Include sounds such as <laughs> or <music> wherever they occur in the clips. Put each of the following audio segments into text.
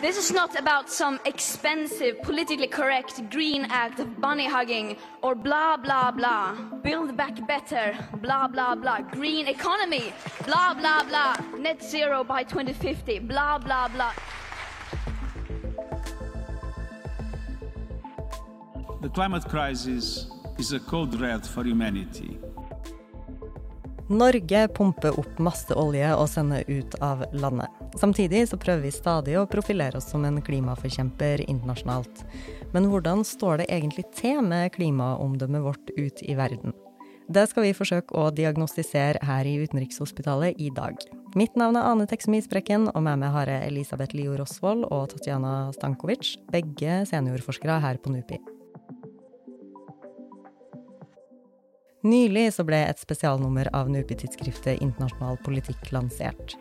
This is not about some expensive, politically correct green act of bunny hugging or blah blah blah. Build back better, blah blah blah. Green economy, blah blah blah. Net zero by 2050, blah blah blah. The climate crisis is a code red for humanity. Norge pumper opp masse olje og sender ut av landet. Samtidig så prøver vi stadig å profilere oss som en klimaforkjemper internasjonalt. Men hvordan står det egentlig til med klimaomdømmet vårt ut i verden? Det skal vi forsøke å diagnostisere her i Utenrikshospitalet i dag. Mitt navn er Ane Teksum Isbrekken, og med meg har jeg Elisabeth Lio Rosvold og Tatjana Stankovic, begge seniorforskere her på NUPI. Nylig så ble et spesialnummer av NUPI-tidsskriftet Internasjonal politikk lansert.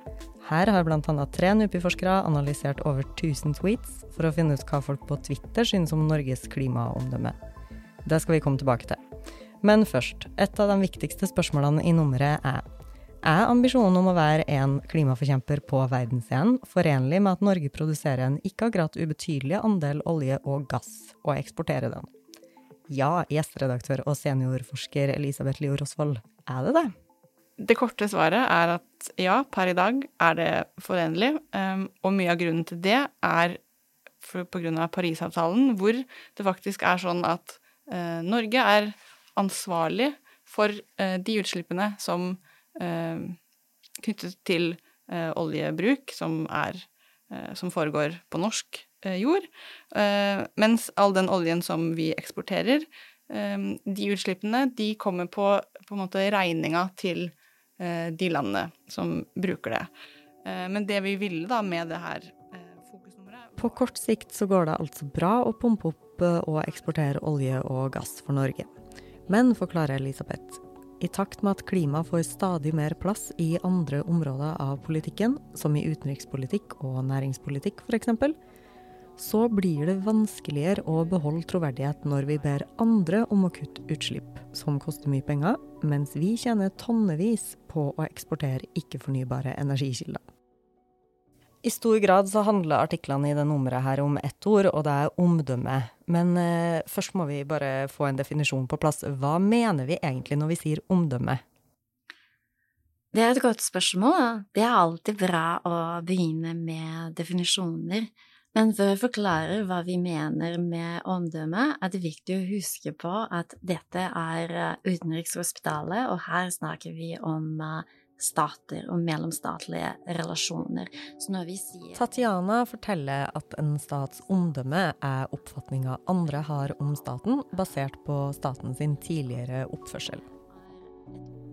Her har bl.a. tre NUPI-forskere analysert over 1000 tweets for å finne ut hva folk på Twitter synes om Norges klimaomdømme. Det skal vi komme tilbake til. Men først, et av de viktigste spørsmålene i nummeret er er ambisjonen om å være en klimaforkjemper på verdensscenen forenlig med at Norge produserer en ikke akkurat ubetydelig andel olje og gass, og eksporterer den? Ja, gjesteredaktør og seniorforsker Elisabeth Lio Rosvold, er det det? Det korte svaret er at ja, per i dag er det forenlig, um, og mye av grunnen til det er på grunn av Parisavtalen, hvor det faktisk er sånn at uh, Norge er ansvarlig for uh, de utslippene som uh, knyttet til oljebruk, som, er, som foregår på norsk Eh, jord. Eh, mens all den oljen som vi eksporterer, eh, de utslippene, de kommer på, på regninga til de landene som bruker det. Men det vi ville da med det her fokusnummeret På kort sikt så går det altså bra å pumpe opp og eksportere olje og gass for Norge. Men, forklarer Elisabeth, i takt med at klima får stadig mer plass i andre områder av politikken, som i utenrikspolitikk og næringspolitikk f.eks., så blir det vanskeligere å beholde troverdighet når vi ber andre om å kutte utslipp, som koster mye penger, mens vi tjener tonnevis på å eksportere ikke-fornybare energikilder. I stor grad så handler artiklene i det nummeret her om ett ord, og det er omdømme. Men eh, først må vi bare få en definisjon på plass. Hva mener vi egentlig når vi sier omdømme? Det er et godt spørsmål. Det er alltid bra å begynne med definisjoner. Men før jeg forklarer hva vi mener med omdømme, er det viktig å huske på at dette er eh, Utenrikshospitalet, og her snakker vi om eh, stater og mellomstatlige relasjoner. Så når vi sier Tatiana forteller at en stats omdømme er oppfatninga andre har om staten, basert på staten sin tidligere oppførsel.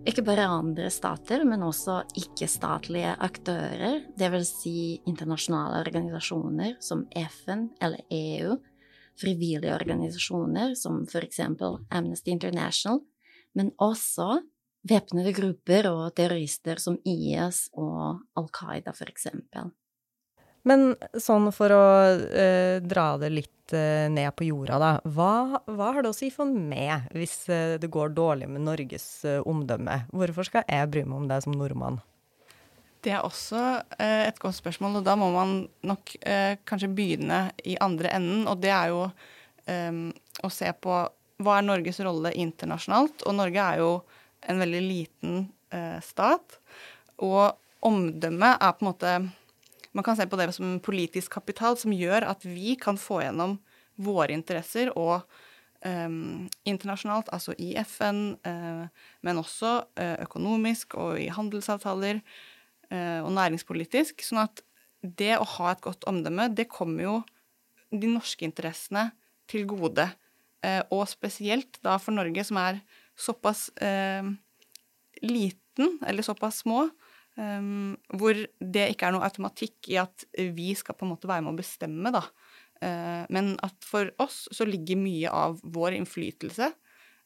Ikke bare andre stater, men også ikke-statlige aktører, dvs. Si internasjonale organisasjoner som FN eller EU, frivillige organisasjoner som f.eks. Amnesty International, men også væpnede grupper og terrorister som IS og Al Qaida, f.eks. Men sånn for å eh, dra det litt eh, ned på jorda, da. Hva, hva, har det å si for meg hvis eh, det går dårlig med Norges eh, omdømme? Hvorfor skal jeg bry meg om det som nordmann? Det er også eh, et godt spørsmål, og da må man nok eh, kanskje begynne i andre enden. Og det er jo å se på hva er Norges rolle internasjonalt. Og Norge er jo en veldig liten stat. Og omdømmet er på en måte man kan se på det som politisk kapital som gjør at vi kan få gjennom våre interesser og um, internasjonalt, altså i FN, uh, men også uh, økonomisk og i handelsavtaler uh, og næringspolitisk. Sånn at det å ha et godt omdømme, det kommer jo de norske interessene til gode. og spesielt da for Norge, som er såpass liten, eller såpass små, Um, hvor det ikke er noe automatikk i at vi skal på en måte være med å bestemme, da. Uh, men at for oss så ligger mye av vår innflytelse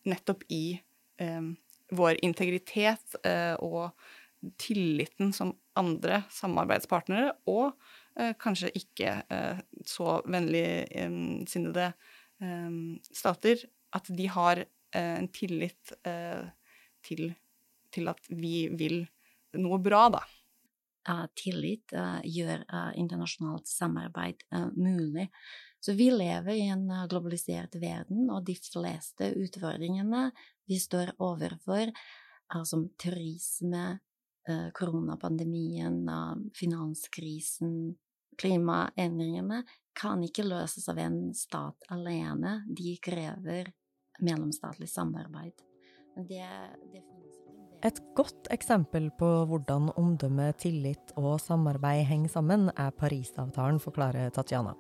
nettopp i um, vår integritet uh, og tilliten som andre samarbeidspartnere, og uh, kanskje ikke så vennligsinnede um, stater, at de har en tillit til, til at vi vil noe bra, da. uh, tillit uh, gjør internasjonalt samarbeid mulig. Så vi lever i en globalisert verden, og de fleste utfordringene vi står overfor, er som turisme, koronapandemien, finanskrisen, klimaendringene, kan ikke løses av en stat alene. De krever mellomstatlig samarbeid. Det, det et godt eksempel på hvordan omdømme, tillit og samarbeid henger sammen, er Parisavtalen, forklarer Tatjana.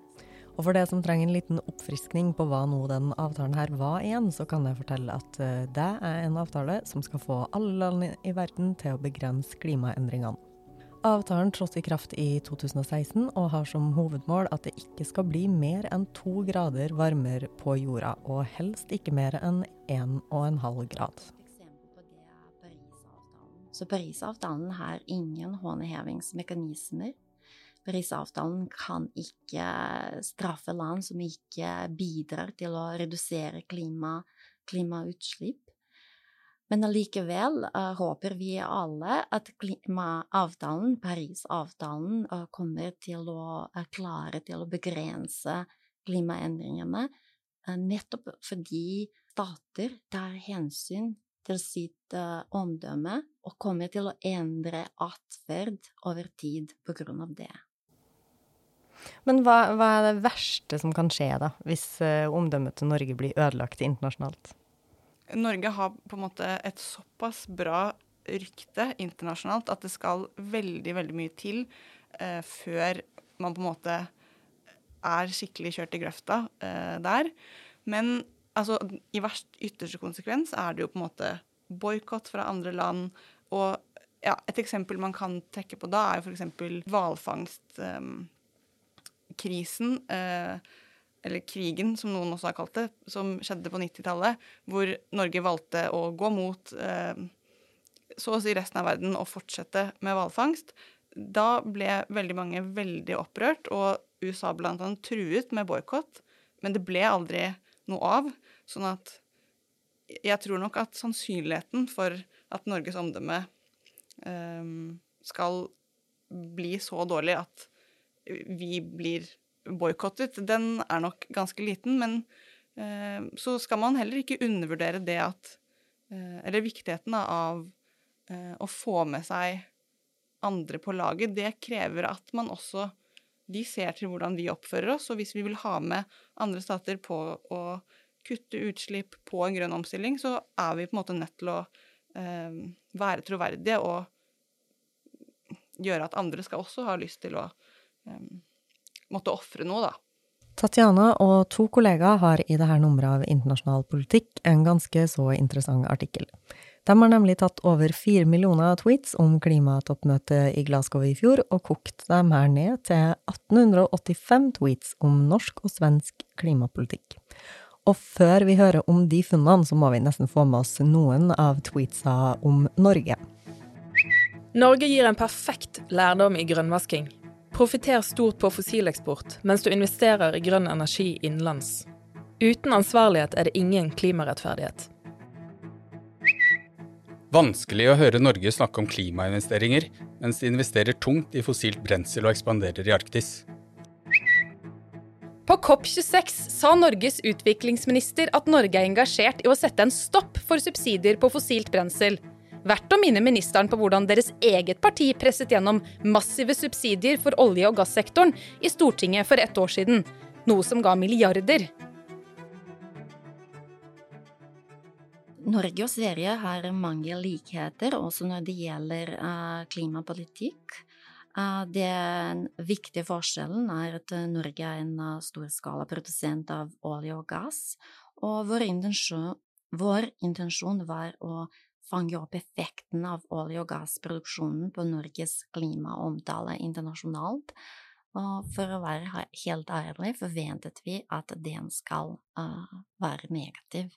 Og for det som trenger en liten oppfriskning på hva nå den avtalen her var igjen, så kan jeg fortelle at eh, det er en avtale som skal få alle land i verden til å begrense klimaendringene. Avtalen trådte i kraft i 2016 og har som hovedmål at det ikke skal bli mer enn to grader varmere på jorda, og helst ikke mer enn 1,5 grad. Så Parisavtalen har ingen håndhevingsmekanismer. Parisavtalen kan ikke straffe land som ikke bidrar til å redusere klima, klimautslipp. Men allikevel uh, håper vi alle at klimaavtalen, Parisavtalen, uh, kommer til å uh, klare til å begrense klimaendringene, nettopp fordi stater tar hensyn til sitt omdømme og kommer til å endre atferd over tid på grunn av det. Men hva, hva, er det verste som kan skje, da, hvis omdømmet til Norge blir ødelagt internasjonalt? Norge har på en måte et såpass bra rykte internasjonalt at det skal veldig, veldig mye til eh, før man på en måte er skikkelig kjørt i grøfta eh, der. Men altså, i verst ytterste konsekvens er det jo på en måte boikott fra andre land. Og ja, et eksempel man kan trekke på da, er jo f.eks. hvalfangstkrisen. Eh, eller krigen, som noen også har kalt det, som skjedde på 90-tallet, hvor Norge valgte å gå mot eh, så å si resten av verden og fortsette med hvalfangst. Da ble veldig mange veldig opprørt, og USA bl.a. truet med boikott. Men det ble aldri noe av. Sånn at jeg tror nok at sannsynligheten for at Norges omdømme um, skal bli så dårlig at vi blir boikottet, den er nok ganske liten. Men uh, så skal man heller ikke undervurdere det at uh, Eller viktigheten av uh, å få med seg andre på laget. Det krever at man også de ser til hvordan vi oppfører oss. Og hvis vi vil ha med andre stater på å kutte utslipp på en grønn omstilling, så er vi på en måte nødt til å eh, være troverdige og gjøre at andre skal også ha lyst til å eh, måtte ofre noe, da. Tatjana og to kollegaer har i dette nummeret av Internasjonal politikk en ganske så interessant artikkel. De har nemlig tatt over fire millioner tweets om klimatoppmøtet i Glasgow i fjor, og kokt dem her ned til 1885 tweets om norsk og svensk klimapolitikk. Og før vi hører om de funnene, så må vi nesten få med oss noen av tweetsa om Norge. Norge gir en perfekt lærdom i grønnvasking. Profiter stort på fossileksport, mens du investerer i grønn energi innenlands. Uten ansvarlighet er det ingen klimarettferdighet. Vanskelig å høre Norge snakke om klimainvesteringer, mens de investerer tungt i fossilt brensel og ekspanderer i Arktis. På COP26 sa Norges utviklingsminister at Norge er engasjert i å sette en stopp for subsidier på fossilt brensel, Verdt å minne ministeren på hvordan deres eget parti presset gjennom massive subsidier for olje- og gassektoren i Stortinget for ett år siden. Noe som ga milliarder. Norge og Sverige har mange likheter også når det gjelder uh, klimapolitikk. Uh, den viktige forskjellen er at Norge er en storskala produsent av olje og gass, og vår intensjon, vår intensjon var å fange opp effekten av olje- og gassproduksjonen på Norges klimaomtale internasjonalt. Og for å være helt ærlig forventet vi at den skal uh, være negativ.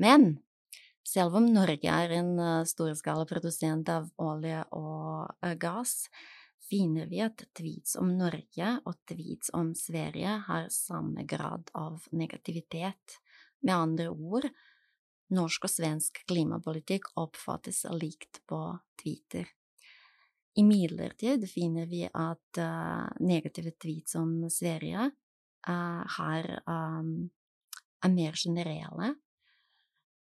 Men selv om Norge er en storskalaprodusent storskala produsent av olje og uh, gass, finner vi at tweets om Norge og tweets om Sverige har samme grad av negativitet. Med andre ord, norsk og svensk klimapolitikk oppfattes likt på Twitter. Imidlertid finner vi at uh, negative tweets om Sverige uh, har, um, er mer generelle,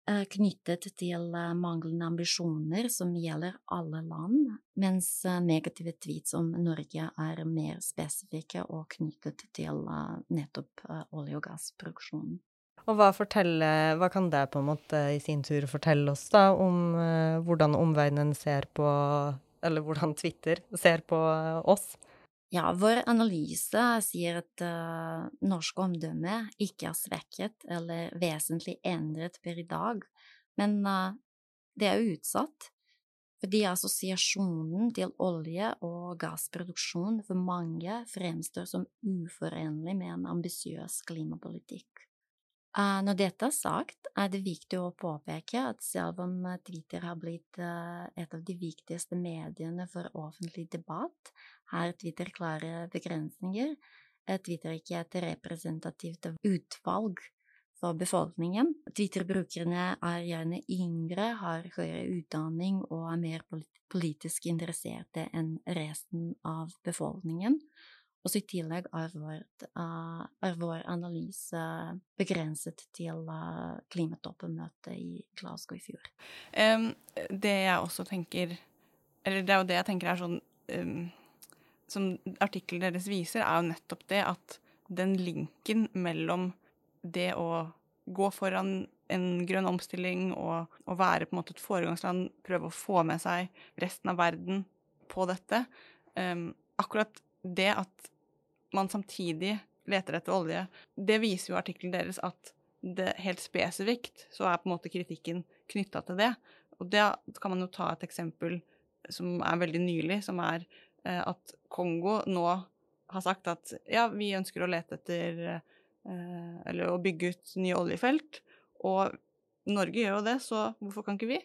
knyttet til manglende ambisjoner som gjelder alle land, mens negative tweets om Norge er mer spesifikke og knyttet til nettopp olje- og gassproduksjonen. Og hva, hva, kan det på en måte i sin tur fortelle oss da om hvordan omverdenen ser på eller hvordan Twitter ser på oss? Ja, vår analyse sier at uh, norsk omdømme ikke er svekket eller vesentlig endret per i dag, men uh, det er utsatt fordi assosiasjonen til olje- og gassproduksjon for mange fremstår som uforenlig med en ambisiøs klimapolitikk. Uh, når dette er sagt, er det viktig å påpeke at selv om eh, Twitter har blitt uh, et av de viktigste mediene for offentlig debatt, har Twitter klare begrensninger. Twitter er ikke et representativt utvalg for befolkningen. Twitter-brukerne er gjerne yngre, har høyere utdanning og er mer politisk interesserte enn resten av befolkningen. Og så i tillegg er vår, uh, er vår analyse begrenset til uh, klimatoppmøtet i Glasgow i fjor. Um, det jeg også tenker Eller det er jo det jeg tenker er sånn um, Som artikkelen deres viser, er jo nettopp det at den linken mellom det å gå foran en grønn omstilling og, og være på en måte et foregangsland, prøve å få med seg resten av verden på dette um, Akkurat det at man samtidig leter etter olje, det viser jo artikkelen deres at det helt spesifikt så er på en måte kritikken knytta til det. Og da kan man jo ta et eksempel som er veldig nylig, som er eh, at Kongo nå har sagt at ja, vi ønsker å lete etter eh, Eller å bygge ut nye oljefelt. Og Norge gjør jo det, så hvorfor kan ikke vi?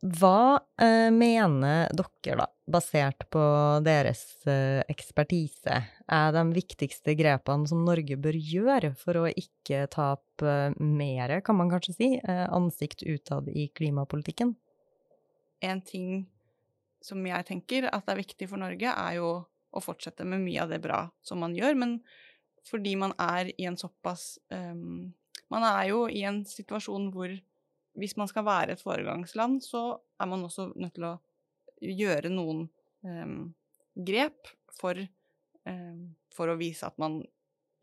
Hva eh, mener dere, da, basert på deres eh, ekspertise, er de viktigste grepene som Norge bør gjøre for å ikke tape eh, mer, kan man kanskje si, eh, ansikt utad i klimapolitikken? En ting som jeg tenker at er viktig for Norge, er jo å fortsette med mye av det bra som man gjør, men fordi man er i en såpass um, Man er jo i en situasjon hvor hvis man skal være et foregangsland, så er man også nødt til å gjøre noen um, grep for, um, for, å vise at man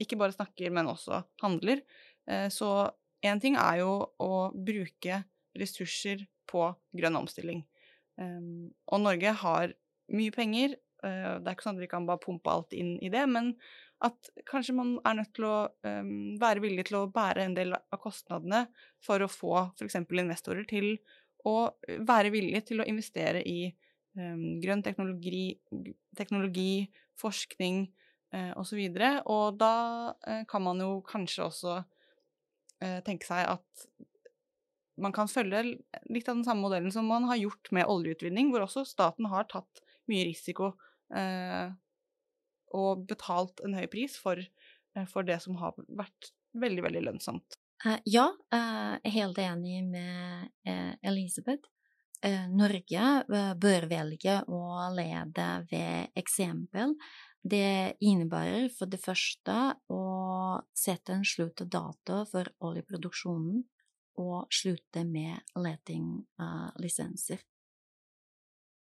ikke bare snakker, men også handler. Uh, så én ting er jo å bruke ressurser på grønn omstilling. Um, og Norge har mye penger. Uh, det er ikke sånn at vi kan bare pumpe alt inn i det, men at kanskje man er nødt til å um, være villig til å bære en del av kostnadene for å få f.eks. investorer til å være villig til å investere i um, grønn teknologi, teknologi forskning uh, osv. Og, så og da uh, kan man jo kanskje også uh, tenke seg at man kan følge litt av den samme modellen som man har gjort med oljeutvinning, hvor også staten har tatt mye risiko. Uh, og betalt en høy pris for, eh, for det som har vært veldig, veldig lønnsomt. Uh, ja, uh, jeg er helt enig med Elisabeth. Norge bør velge å lede ved eksempel. Det innebærer for det første å sette en sluttdato for oljeproduksjonen og slutte med letinglisenser.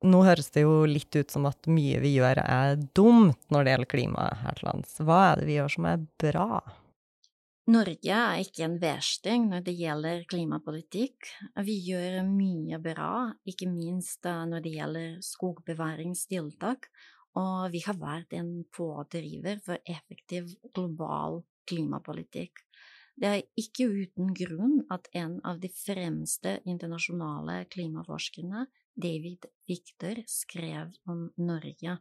Nå høres det jo litt ut som at mye vi gjør er dumt når det gjelder klima her til lands. Hva er det vi gjør som er bra? Norge er ikke en versting når det gjelder klimapolitikk. Vi gjør mye bra, ikke minst når det gjelder skogbevaringstiltak, og vi har vært en pådriver for effektiv global klimapolitikk. Det er ikke uten grunn at en av de fremste internasjonale klimaforskerne David Victor skrev om Norge.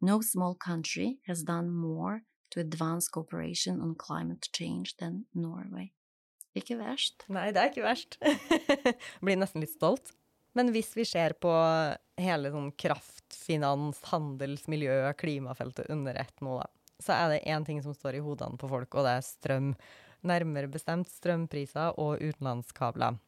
No small country has done more to advance cooperation on climate change than Norway. Ikke verst. Nei, det er ikke verst. <laughs> Blir nesten litt stolt. Men hvis vi ser på hele sånn kraft, finans, handels, miljø, klimafeltet under ett nå, da, så er det én ting som står i hodene på folk, og det er strøm. Nærmere bestemt strømpriser og utenlandskabler.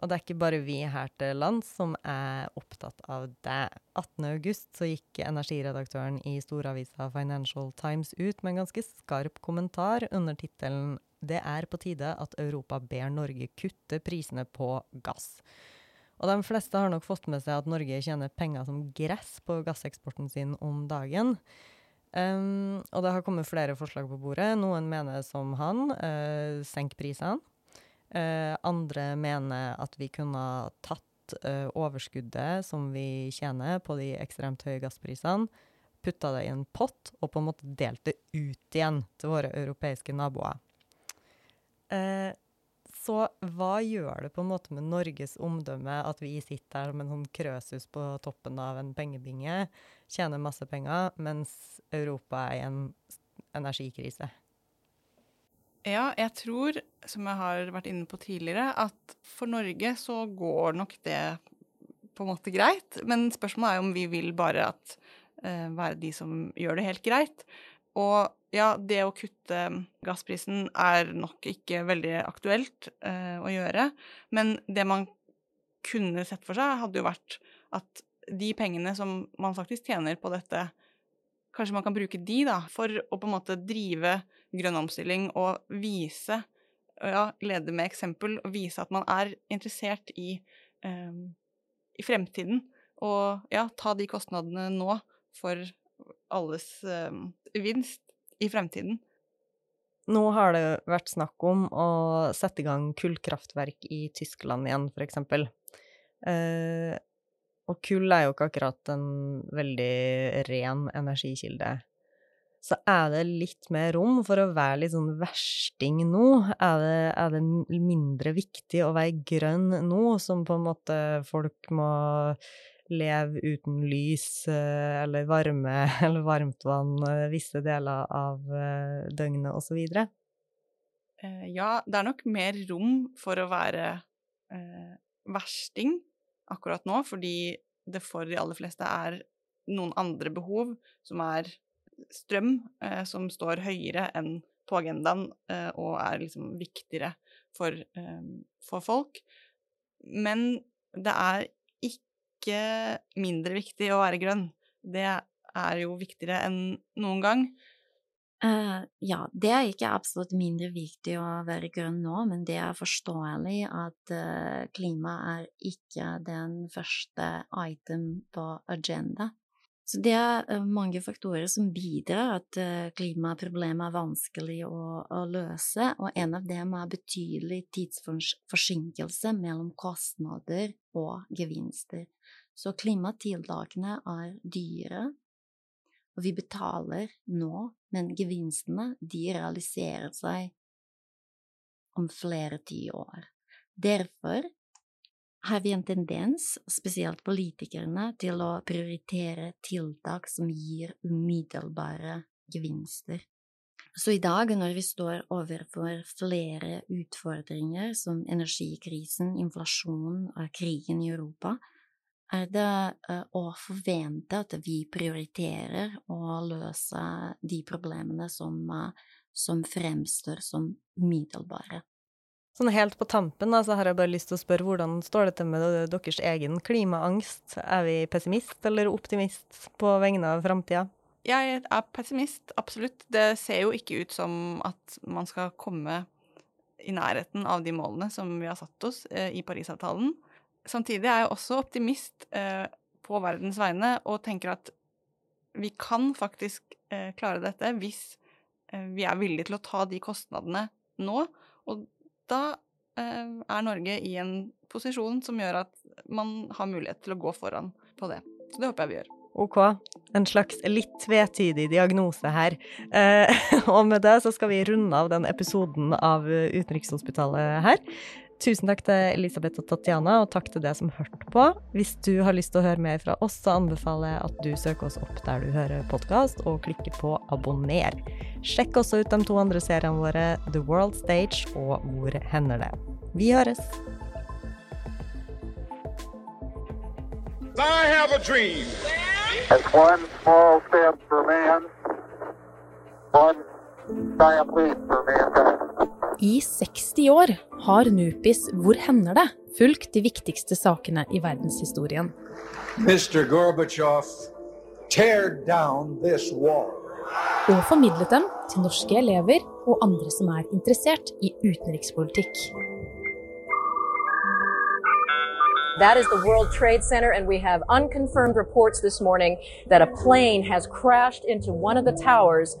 Og det er ikke bare vi her til lands som er opptatt av det. 18.8 så gikk energiredaktøren i storavisa Financial Times ut med en ganske skarp kommentar under tittelen 'Det er på tide at Europa ber Norge kutte prisene på gass'. Og de fleste har nok fått med seg at Norge tjener penger som gress på gasseksporten sin om dagen. Um, og det har kommet flere forslag på bordet. Noen mener som han, uh, senk prisene. Uh, andre mener at vi kunne tatt uh, overskuddet som vi tjener på de ekstremt høye gassprisene, putta det i en pott og på en måte delt det ut igjen til våre europeiske naboer. Uh, så hva gjør det på en måte med Norges omdømme at vi sitter her med en sånn krøsus på toppen av en pengebinge, tjener masse penger, mens Europa er i en energikrise? Ja, jeg tror, som jeg har vært inne på tidligere, at for Norge så går nok det på en måte greit. Men spørsmålet er om vi vil bare at uh, være de som gjør det helt greit. Og ja, det å kutte gassprisen er nok ikke veldig aktuelt uh, å gjøre. Men det man kunne sett for seg, hadde jo vært at de pengene som man faktisk tjener på dette, Kanskje man kan bruke de da, for å på en måte drive grønn omstilling og vise, ja, lede med eksempel, og vise at man er interessert i, um, i fremtiden. Og ja, ta de kostnadene nå for alles um, vinst i fremtiden. Nå har det vært snakk om å sette i gang kullkraftverk i Tyskland igjen, f.eks. Uh, og kull er jo ikke akkurat en veldig ren energikilde. Så er det litt mer rom for å være litt sånn versting nå? Er det, er det mindre viktig å være grønn nå, som på en måte folk må leve uten lys eh, eller varme <laughs> eller varmt vann eh, visse deler av eh, døgnet osv.? Ja, det er nok mer rom for å være eh, versting akkurat nå, fordi det for de aller fleste er noen andre behov, som er strøm, eh, som står høyere enn på agendaen eh, og er liksom viktigere for, eh, for, folk. Men det er ikke mindre viktig å være grønn. Det er jo viktigere enn noen gang. Uh, ja, det er ikke absolutt mindre viktig å være grønn nå, men det er forståelig at uh, klima er ikke den første item på agenda. Så det er uh, mange faktorer som bidrar at klimaproblemet er vanskelig å, å, løse, og en av dem er betydelig tidsforsinkelse mellom kostnader og gevinster. Så klimatiltakene er dyre, og vi betaler nå, men gevinstene de realiserer seg om flere tiår. Derfor har vi en tendens, spesielt politikerne, til å prioritere tiltak som gir umiddelbare gevinster. Så i dag, når vi står overfor flere utfordringer som energikrisen, inflasjon og krigen i Europa, er det eh, å forvente at vi prioriterer å løse de problemene som, eh, som fremstår som umiddelbare. Sånn helt på tampen da, så har jeg bare lyst til å spørre hvordan står det til med deres egen klimaangst? Er vi pessimist eller optimist på vegne av framtida? Jeg er pessimist, absolutt. Det ser jo ikke ut som at man skal komme i nærheten av de målene som vi har satt oss eh, i Parisavtalen. Samtidig er jeg også optimist eh, på verdens vegne og tenker at vi kan faktisk eh, klare dette hvis vi er villige til å ta de kostnadene nå. Og da eh, er Norge i en posisjon som gjør at man har mulighet til å gå foran på det. Så det håper jeg vi gjør. OK. En slags litt tvetydig diagnose her. Eh, <laughs> og med det så skal vi runde av den episoden av Utenrikshospitalet her. Tusen takk til Elisabeth og Tatjana, og takk til deg som hørte på. Hvis du har lyst til å høre mer fra oss, så anbefaler jeg at du søker oss opp der du hører podkast, og klikker på abonner. Sjekk også ut de to andre seriene våre, The World Stage og Hvor hender det? Vi høres! I have a dream. It's one small step for man, one giant leap for mankind. I 60 år har Nupis Hvor hender det? fulgt de viktigste sakene i verdenshistorien. Mr. Gorbachev, tear down this wall. Og formidlet dem til norske elever og andre som er interessert i utenrikspolitikk. That is the World Trade Center, and we have unconfirmed reports this morning that a plane has crashed into one of the towers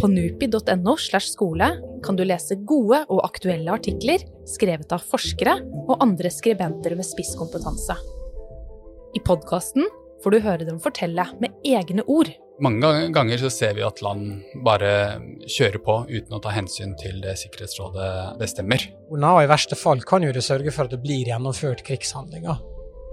på nupi.no skole kan du lese gode og aktuelle artikler skrevet av forskere og andre skribenter med spisskompetanse. I podkasten får du høre dem fortelle med egne ord. Mange ganger så ser vi at land bare kjører på uten å ta hensyn til det Sikkerhetsrådet bestemmer. Og I verste fall kan jo det sørge for at det blir gjennomført krigshandlinger.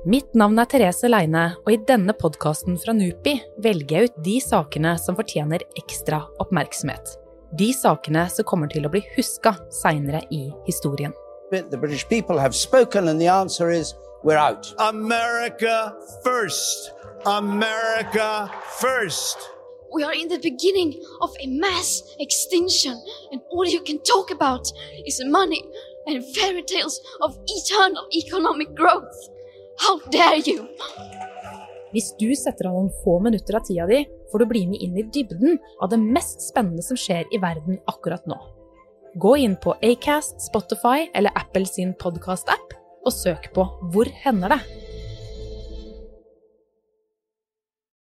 Mitt navn er Therese Leine, og i denne podkasten fra NUPI velger jeg ut de sakene som fortjener ekstra oppmerksomhet. De sakene som kommer til å bli huska seinere i historien. The British people have spoken, and the answer is we're out. America first. America first. We are in the beginning of a mass extinction, and all you can talk about is money and fairy tales of eternal economic growth. How dare you! Hvis du setter av noen få minutter av tida di, får du bli med inn i dybden av det mest spennende som skjer i verden akkurat nå. Gå inn på Acast, Spotify eller Apple sin podkast-app og søk på Hvor hender det?